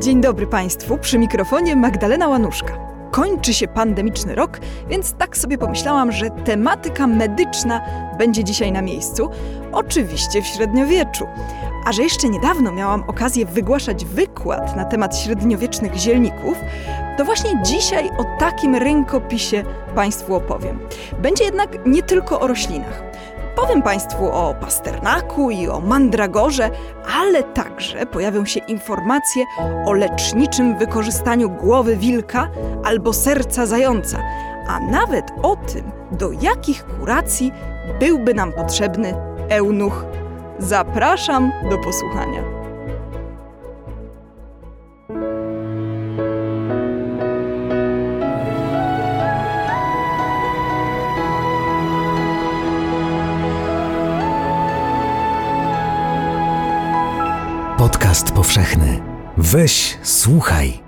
Dzień dobry Państwu, przy mikrofonie Magdalena Łanuszka. Kończy się pandemiczny rok, więc tak sobie pomyślałam, że tematyka medyczna będzie dzisiaj na miejscu, oczywiście w średniowieczu. A że jeszcze niedawno miałam okazję wygłaszać wykład na temat średniowiecznych zielników, to właśnie dzisiaj o takim rękopisie Państwu opowiem. Będzie jednak nie tylko o roślinach. Powiem Państwu o pasternaku i o mandragorze, ale także pojawią się informacje o leczniczym wykorzystaniu głowy wilka albo serca zająca, a nawet o tym, do jakich kuracji byłby nam potrzebny eunuch. Zapraszam do posłuchania. Powszechny. Weź, słuchaj.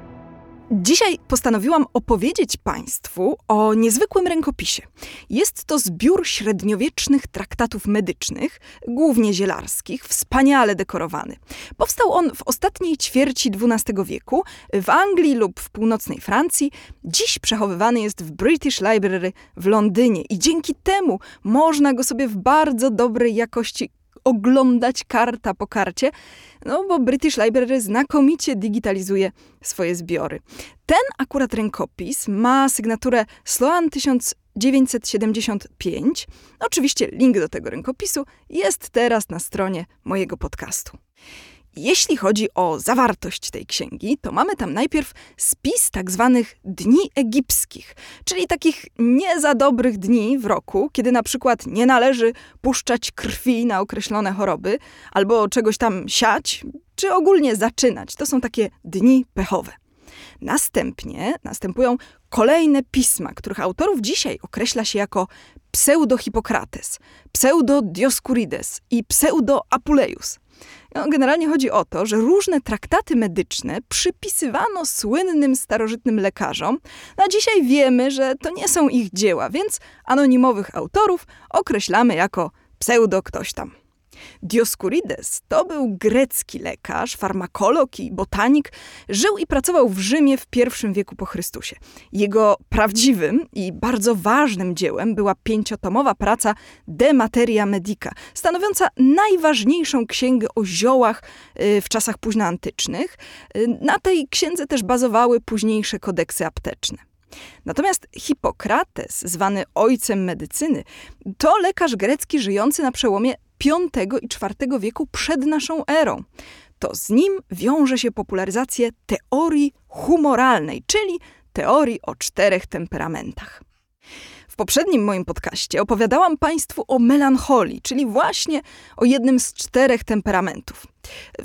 Dzisiaj postanowiłam opowiedzieć Państwu o niezwykłym rękopisie. Jest to zbiór średniowiecznych traktatów medycznych, głównie zielarskich, wspaniale dekorowany. Powstał on w ostatniej ćwierci XII wieku w Anglii lub w północnej Francji. Dziś przechowywany jest w British Library w Londynie i dzięki temu można go sobie w bardzo dobrej jakości oglądać karta po karcie, no bo British Library znakomicie digitalizuje swoje zbiory. Ten akurat rękopis ma sygnaturę Sloan 1975. Oczywiście link do tego rękopisu jest teraz na stronie mojego podcastu. Jeśli chodzi o zawartość tej księgi, to mamy tam najpierw spis tak zwanych dni egipskich, czyli takich nie za dobrych dni w roku, kiedy na przykład nie należy puszczać krwi na określone choroby, albo czegoś tam siać, czy ogólnie zaczynać. To są takie dni pechowe. Następnie następują kolejne pisma, których autorów dzisiaj określa się jako pseudo-Hipokrates, pseudo-Dioskurides i pseudo-Apuleius. No, generalnie chodzi o to, że różne traktaty medyczne przypisywano słynnym starożytnym lekarzom. A dzisiaj wiemy, że to nie są ich dzieła, więc anonimowych autorów określamy jako pseudo ktoś tam. Dioskurides to był grecki lekarz, farmakolog i botanik. Żył i pracował w Rzymie w I wieku po Chrystusie. Jego prawdziwym i bardzo ważnym dziełem była pięciotomowa praca De Materia Medica, stanowiąca najważniejszą księgę o ziołach y, w czasach późnoantycznych. Y, na tej księdze też bazowały późniejsze kodeksy apteczne. Natomiast Hipokrates, zwany ojcem medycyny, to lekarz grecki żyjący na przełomie V i IV wieku przed naszą erą. To z nim wiąże się popularyzacja teorii humoralnej, czyli teorii o czterech temperamentach. W poprzednim moim podcaście opowiadałam Państwu o melancholii, czyli właśnie o jednym z czterech temperamentów.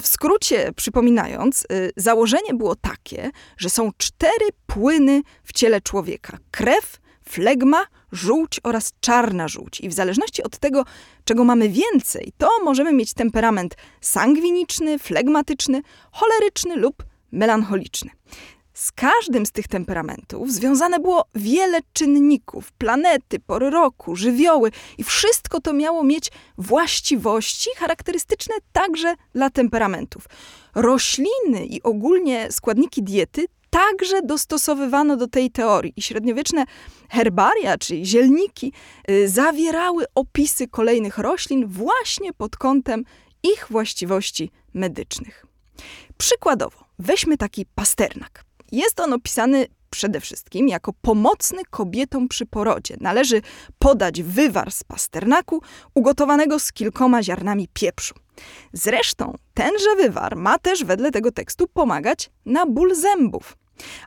W skrócie przypominając, y, założenie było takie, że są cztery płyny w ciele człowieka: krew, flegma, żółć oraz czarna żółć. I w zależności od tego, czego mamy więcej, to możemy mieć temperament sangwiniczny, flegmatyczny, choleryczny lub melancholiczny. Z każdym z tych temperamentów związane było wiele czynników, planety, pory roku, żywioły i wszystko to miało mieć właściwości charakterystyczne także dla temperamentów. Rośliny i ogólnie składniki diety także dostosowywano do tej teorii i średniowieczne herbaria, czyli zielniki, y, zawierały opisy kolejnych roślin właśnie pod kątem ich właściwości medycznych. Przykładowo, weźmy taki pasternak. Jest on opisany przede wszystkim jako pomocny kobietom przy porodzie. Należy podać wywar z pasternaku ugotowanego z kilkoma ziarnami pieprzu. Zresztą tenże wywar ma też wedle tego tekstu pomagać na ból zębów.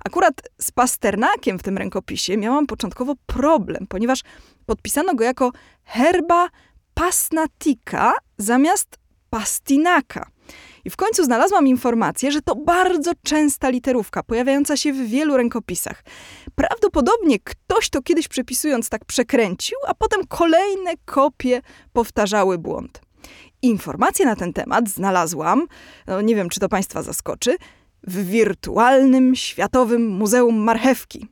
Akurat z pasternakiem w tym rękopisie miałam początkowo problem, ponieważ podpisano go jako herba pasnatica zamiast pastinaka. I w końcu znalazłam informację, że to bardzo częsta literówka, pojawiająca się w wielu rękopisach. Prawdopodobnie ktoś to kiedyś przepisując tak przekręcił, a potem kolejne kopie powtarzały błąd. Informacje na ten temat znalazłam, no nie wiem czy to Państwa zaskoczy, w wirtualnym Światowym Muzeum Marchewki.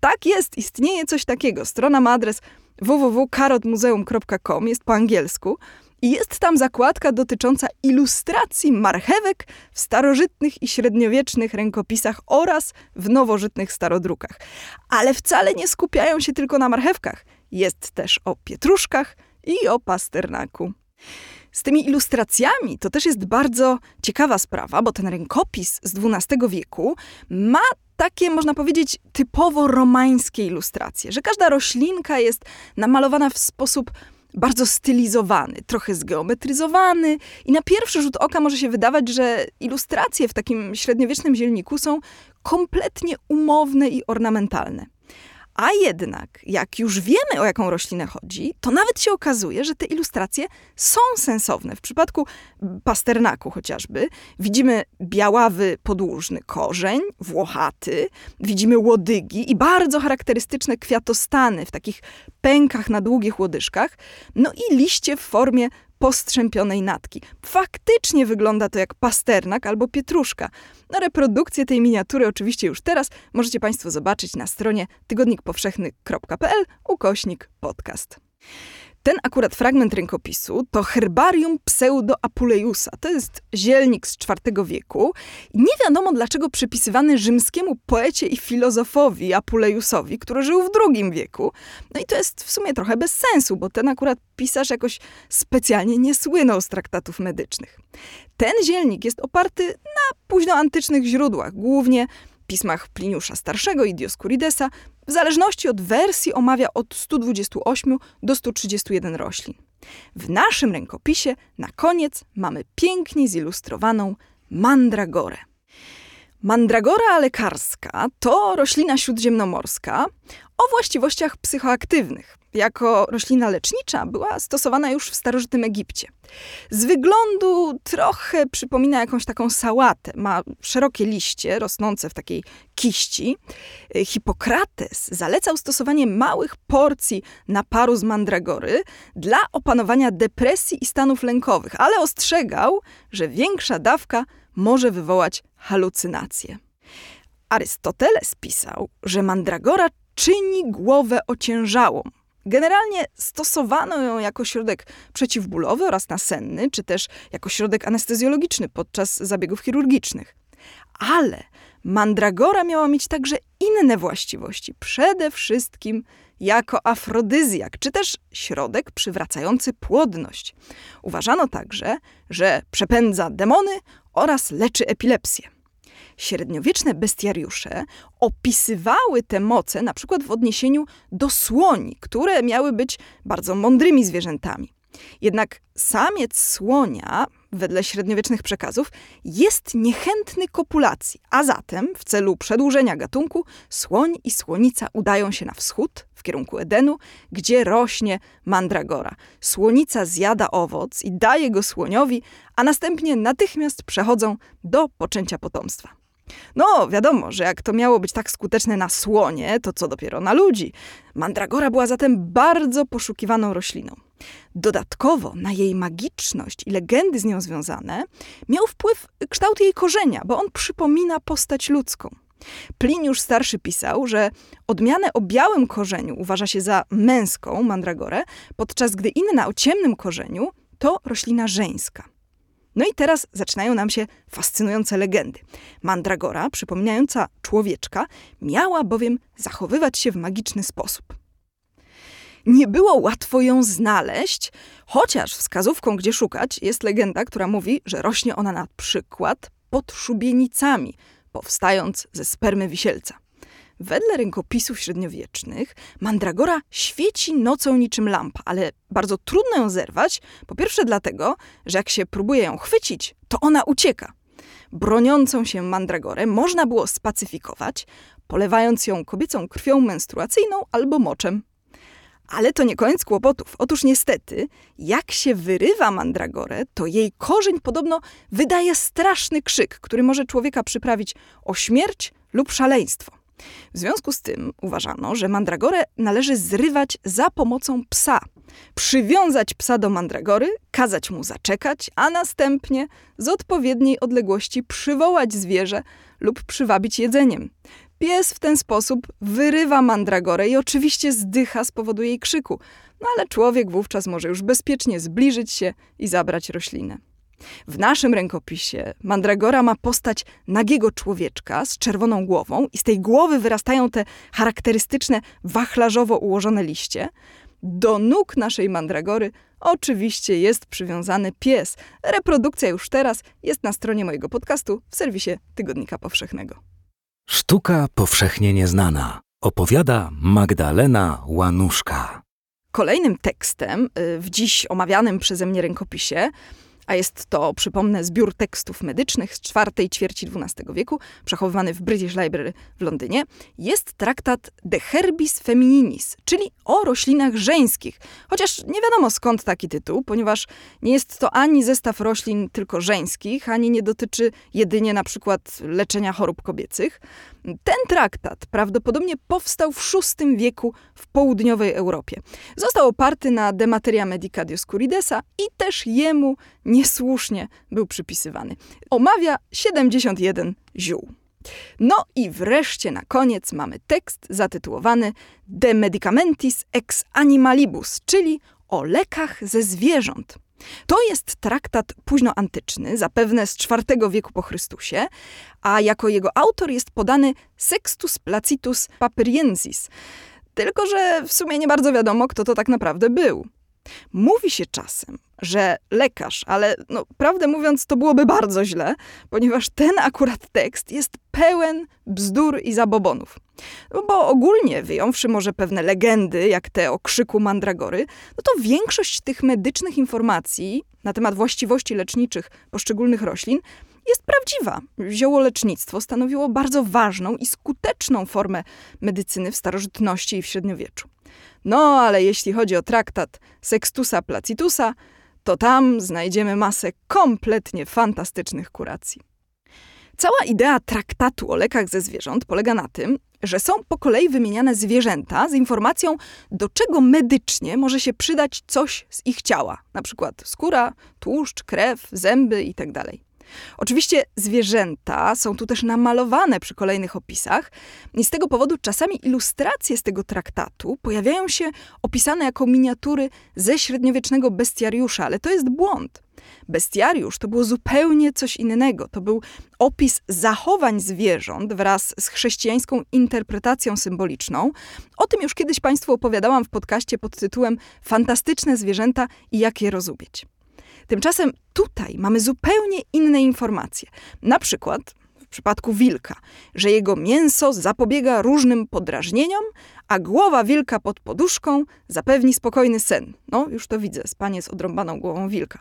Tak jest, istnieje coś takiego. Strona ma adres www.karotmuzeum.com, jest po angielsku, I jest tam zakładka dotycząca ilustracji marchewek w starożytnych i średniowiecznych rękopisach oraz w nowożytnych starodrukach. Ale wcale nie skupiają się tylko na marchewkach. Jest też o pietruszkach i o pasternaku. Z tymi ilustracjami to też jest bardzo ciekawa sprawa, bo ten rękopis z XII wieku ma takie, można powiedzieć, typowo romańskie ilustracje, że każda roślinka jest namalowana w sposób bardzo stylizowany, trochę zgeometryzowany i na pierwszy rzut oka może się wydawać, że ilustracje w takim średniowiecznym zielniku są kompletnie umowne i ornamentalne. A jednak, jak już wiemy, o jaką roślinę chodzi, to nawet się okazuje, że te ilustracje są sensowne. W przypadku pasternaku chociażby widzimy białawy podłużny korzeń, włochaty, widzimy łodygi i bardzo charakterystyczne kwiatostany w takich pękach na długich łodyżkach, no i liście w formie postrzępionej natki. Faktycznie wygląda to jak pasternak albo pietruszka. No reprodukcję tej miniatury oczywiście już teraz możecie Państwo zobaczyć na stronie tygodnikpowszechny.pl ukośnik podcast. Ten akurat fragment rękopisu to Herbarium pseudo-Apuleusa. To jest zielnik z IV wieku. Nie wiadomo dlaczego przypisywany rzymskiemu poecie i filozofowi Apuleusowi, który żył w II wieku. No i to jest w sumie trochę bez sensu, bo ten akurat pisarz jakoś specjalnie nie słynął z traktatów medycznych. Ten zielnik jest oparty na późnoantycznych źródłach, głównie pismach Pliniusza Starszego i Dioskuridesa, w zależności od wersji omawia od 128 do 131 roślin. W naszym rękopisie na koniec mamy pięknie zilustrowaną mandragorę. Mandragora lekarska to roślina śródziemnomorska o właściwościach psychoaktywnych jako roślina lecznicza była stosowana już w starożytnym Egipcie. Z wyglądu trochę przypomina jakąś taką sałatę. Ma szerokie liście rosnące w takiej kiści. Hipokrates zalecał stosowanie małych porcji naparu z mandragory dla opanowania depresji i stanów lękowych, ale ostrzegał, że większa dawka może wywołać halucynacje. Arystoteles pisał, że mandragora czyni głowę ociężałą, Generalnie stosowano ją jako środek przeciwbólowy oraz nasenny, czy też jako środek anestezjologiczny podczas zabiegów chirurgicznych. Ale mandragora miała mieć także inne właściwości. Przede wszystkim jako afrodyzjak, czy też środek przywracający płodność. Uważano także, że przepędza demony oraz leczy epilepsję średniowieczne bestiariusze opisywały te moce na przykład w odniesieniu do słoni, które miały być bardzo mądrymi zwierzętami. Jednak samiec słonia, wedle średniowiecznych przekazów, jest niechętny kopulacji, a zatem w celu przedłużenia gatunku słoń i słonica udają się na wschód, kierunku Edenu, gdzie rośnie mandragora. Słonica zjada owoc i daje go słoniowi, a następnie natychmiast przechodzą do poczęcia potomstwa. No, wiadomo, że jak to miało być tak skuteczne na słonie, to co dopiero na ludzi. Mandragora była zatem bardzo poszukiwaną rośliną. Dodatkowo na jej magiczność i legendy z nią związane miał wpływ kształt jej korzenia, bo on przypomina postać ludzką. Pliniusz starszy pisał, że odmianę o białym korzeniu uważa się za męską mandragorę, podczas gdy inna o ciemnym korzeniu to roślina żeńska. No i teraz zaczynają nam się fascynujące legendy. Mandragora, przypominająca człowieczka, miała bowiem zachowywać się w magiczny sposób. Nie było łatwo ją znaleźć, chociaż wskazówką, gdzie szukać, jest legenda, która mówi, że rośnie ona na przykład pod szubienicami, powstając ze spermy wisielca. Wedle rękopisów średniowiecznych mandragora świeci nocą niczym lampa, ale bardzo trudno ją zerwać. Po pierwsze dlatego, że jak się próbuje ją chwycić, to ona ucieka. Broniącą się mandragorę można było spacyfikować, polewając ją kobiecą krwią menstruacyjną albo moczem. Ale to nie koniec kłopotów. Otóż niestety, jak się wyrywa mandragorę, to jej korzeń podobno wydaje straszny krzyk, który może człowieka przyprawić o śmierć lub szaleństwo. W związku z tym uważano, że mandragorę należy zrywać za pomocą psa. Przywiązać psa do mandragory, kazać mu zaczekać, a następnie z odpowiedniej odległości przywołać zwierzę lub przywabić jedzeniem. Pies w ten sposób wyrywa mandragorę i oczywiście zdycha z powodu jej krzyku, no ale człowiek wówczas może już bezpiecznie zbliżyć się i zabrać roślinę. W naszym rękopisie mandragora ma postać nagiego człowieczka z czerwoną głową i z tej głowy wyrastają te charakterystyczne wachlarzowo ułożone liście. Do nóg naszej mandragory oczywiście jest przywiązany pies. Reprodukcja już teraz jest na stronie mojego podcastu w serwisie Tygodnika Powszechnego. Sztuka powszechnie nieznana. Opowiada Magdalena Łanuszka. Kolejnym tekstem y, w dziś omawianym przeze mnie rękopisie a jest to, przypomnę, zbiór tekstów medycznych z czwartej ćwierci XII wieku, przechowywany w British Library w Londynie, jest traktat De Herbis Femininis, czyli o roślinach żeńskich. Chociaż nie wiadomo skąd taki tytuł, ponieważ nie jest to ani zestaw roślin tylko żeńskich, ani nie dotyczy jedynie na przykład leczenia chorób kobiecych. Ten traktat prawdopodobnie powstał w VI wieku w południowej Europie. Został oparty na De Materia Medica Dioscuridesa i też jemu niesłusznie był przypisywany. Omawia 71 ziół. No i wreszcie na koniec mamy tekst zatytułowany De Medicamentis ex Animalibus, czyli o lekach ze zwierząt. To jest traktat późnoantyczny, zapewne z IV wieku po Chrystusie, a jako jego autor jest podany Sextus Placitus Papyriensis. Tylko, że w sumie nie bardzo wiadomo, kto to tak naprawdę był. Mówi się czasem, że lekarz, ale no, prawdę mówiąc, to byłoby bardzo źle, ponieważ ten akurat tekst jest pełen bzdur i zabobonów. No bo ogólnie, wyjąwszy może pewne legendy, jak te o krzyku mandragory, no to większość tych medycznych informacji na temat właściwości leczniczych poszczególnych roślin jest prawdziwa. Ziołolecznictwo stanowiło bardzo ważną i skuteczną formę medycyny w starożytności i w średniowieczu. No ale jeśli chodzi o traktat Sextusa Placitusa, to tam znajdziemy masę kompletnie fantastycznych kuracji. Cała idea traktatu o lekach ze zwierząt polega na tym, że są po kolei wymieniane zwierzęta z informacją, do czego medycznie może się przydać coś z ich ciała, na przykład skóra, tłuszcz, krew, zęby itd. Oczywiście zwierzęta są tu też namalowane przy kolejnych opisach i z tego powodu czasami ilustracje z tego traktatu pojawiają się opisane jako miniatury ze średniowiecznego bestiariusza, ale to jest błąd. Bestiariusz to było zupełnie coś innego. To był opis zachowań zwierząt wraz z chrześcijańską interpretacją symboliczną. O tym już kiedyś Państwu opowiadałam w podcaście pod tytułem Fantastyczne zwierzęta i jak je rozumieć. Tymczasem tutaj mamy zupełnie inne informacje. Na przykład w przypadku wilka, że jego mięso zapobiega różnym podrażnieniom, a głowa wilka pod poduszką zapewni spokojny sen. No, już to widzę, spanie z odrąbaną głową wilka.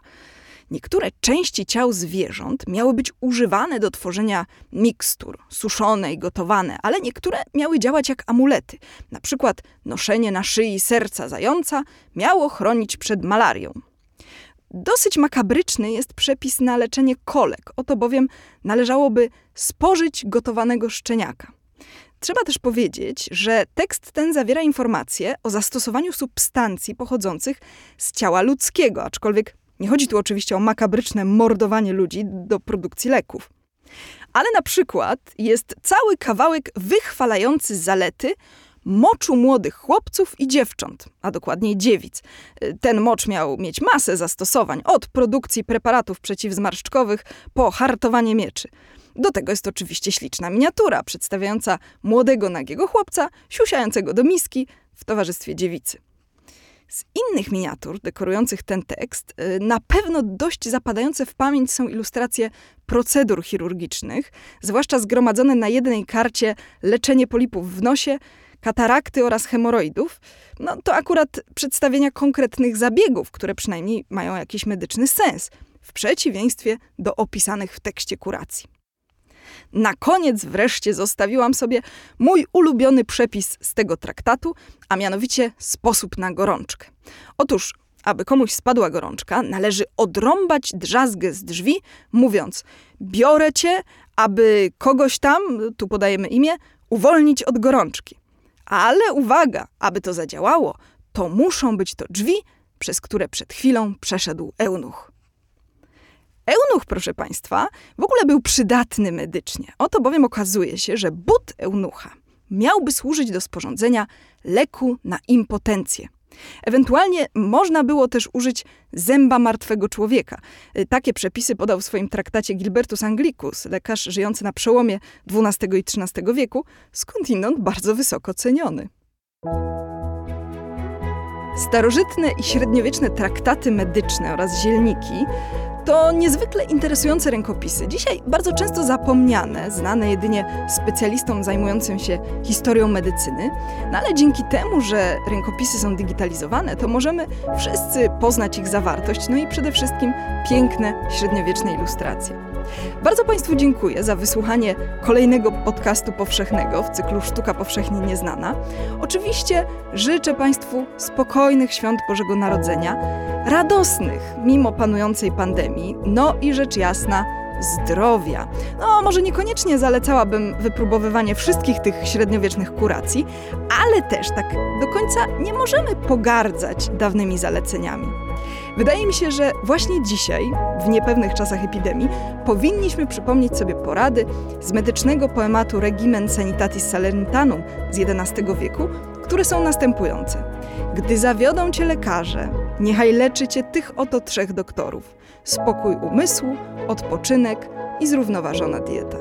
Niektóre części ciał zwierząt miały być używane do tworzenia mikstur, suszone i gotowane, ale niektóre miały działać jak amulety. Na przykład noszenie na szyi serca zająca miało chronić przed malarią. Dosyć makabryczny jest przepis na leczenie kolek, oto bowiem należałoby spożyć gotowanego szczeniaka. Trzeba też powiedzieć, że tekst ten zawiera informacje o zastosowaniu substancji pochodzących z ciała ludzkiego, aczkolwiek nie chodzi tu oczywiście o makabryczne mordowanie ludzi do produkcji leków. Ale na przykład jest cały kawałek wychwalający zalety moczu młodych chłopców i dziewcząt, a dokładniej dziewic. Ten mocz miał mieć masę zastosowań, od produkcji preparatów przeciwzmarszczkowych po hartowanie mieczy. Do tego jest oczywiście śliczna miniatura przedstawiająca młodego nagiego chłopca siusiającego do miski w towarzystwie dziewicy. Z innych miniatur dekorujących ten tekst, y, na pewno dość zapadające w pamięć są ilustracje procedur chirurgicznych, zwłaszcza zgromadzone na jednej karcie leczenie polipów w nosie, katarakty oraz hemoroidów, no to akurat przedstawienia konkretnych zabiegów, które przynajmniej mają jakiś medyczny sens, w przeciwieństwie do opisanych w tekście kuracji. Na koniec wreszcie zostawiłam sobie mój ulubiony przepis z tego traktatu, a mianowicie sposób na gorączkę. Otóż, aby komuś spadła gorączka, należy odrąbać drzazgę z drzwi, mówiąc: Biorę cię, aby kogoś tam, tu podajemy imię, uwolnić od gorączki. Ale uwaga, aby to zadziałało, to muszą być to drzwi, przez które przed chwilą przeszedł eunuch. Eunuch, proszę Państwa, w ogóle był przydatny medycznie. Oto bowiem okazuje się, że but eunucha miałby służyć do sporządzenia leku na impotencję. Ewentualnie można było też użyć zęba martwego człowieka. Y, takie przepisy podał w swoim traktacie Gilbertus Anglicus, lekarz żyjący na przełomie XII i XIII wieku, skądinąd bardzo wysoko ceniony. Starożytne i średniowieczne traktaty medyczne oraz zielniki to niezwykle interesujące rękopisy, dzisiaj bardzo często zapomniane, znane jedynie specjalistom zajmującym się historią medycyny, no ale dzięki temu, że rękopisy są digitalizowane, to możemy wszyscy poznać ich zawartość, no i przede wszystkim piękne średniowieczne ilustracje. Bardzo Państwu dziękuję za wysłuchanie kolejnego podcastu powszechnego w cyklu Sztuka Powszechnie Nieznana. Oczywiście życzę Państwu spokojnych świąt Bożego Narodzenia, radosnych mimo panującej pandemii, no i rzecz jasna, zdrowia. No, może niekoniecznie zalecałabym wypróbowywanie wszystkich tych średniowiecznych kuracji, ale też tak do końca nie możemy pogardzać dawnymi zaleceniami. Wydaje mi się, że właśnie dzisiaj, w niepewnych czasach epidemii, powinniśmy przypomnieć sobie porady z medycznego poematu Regimen Sanitatis Salernitanum z XI wieku, które są następujące. Gdy zawiodą cię lekarze, niechaj leczy cię tych oto trzech doktorów. Spokój umysłu, odpoczynek i zrównoważona dieta.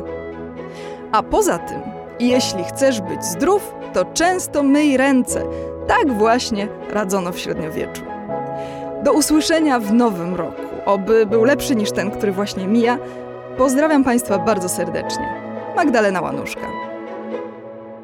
A poza tym, jeśli chcesz być zdrów, to często myj ręce. Tak właśnie radzono w średniowieczu. Do usłyszenia w nowym roku. Oby był lepszy niż ten, który właśnie mija. Pozdrawiam Państwa bardzo serdecznie. Magdalena Łanuszka.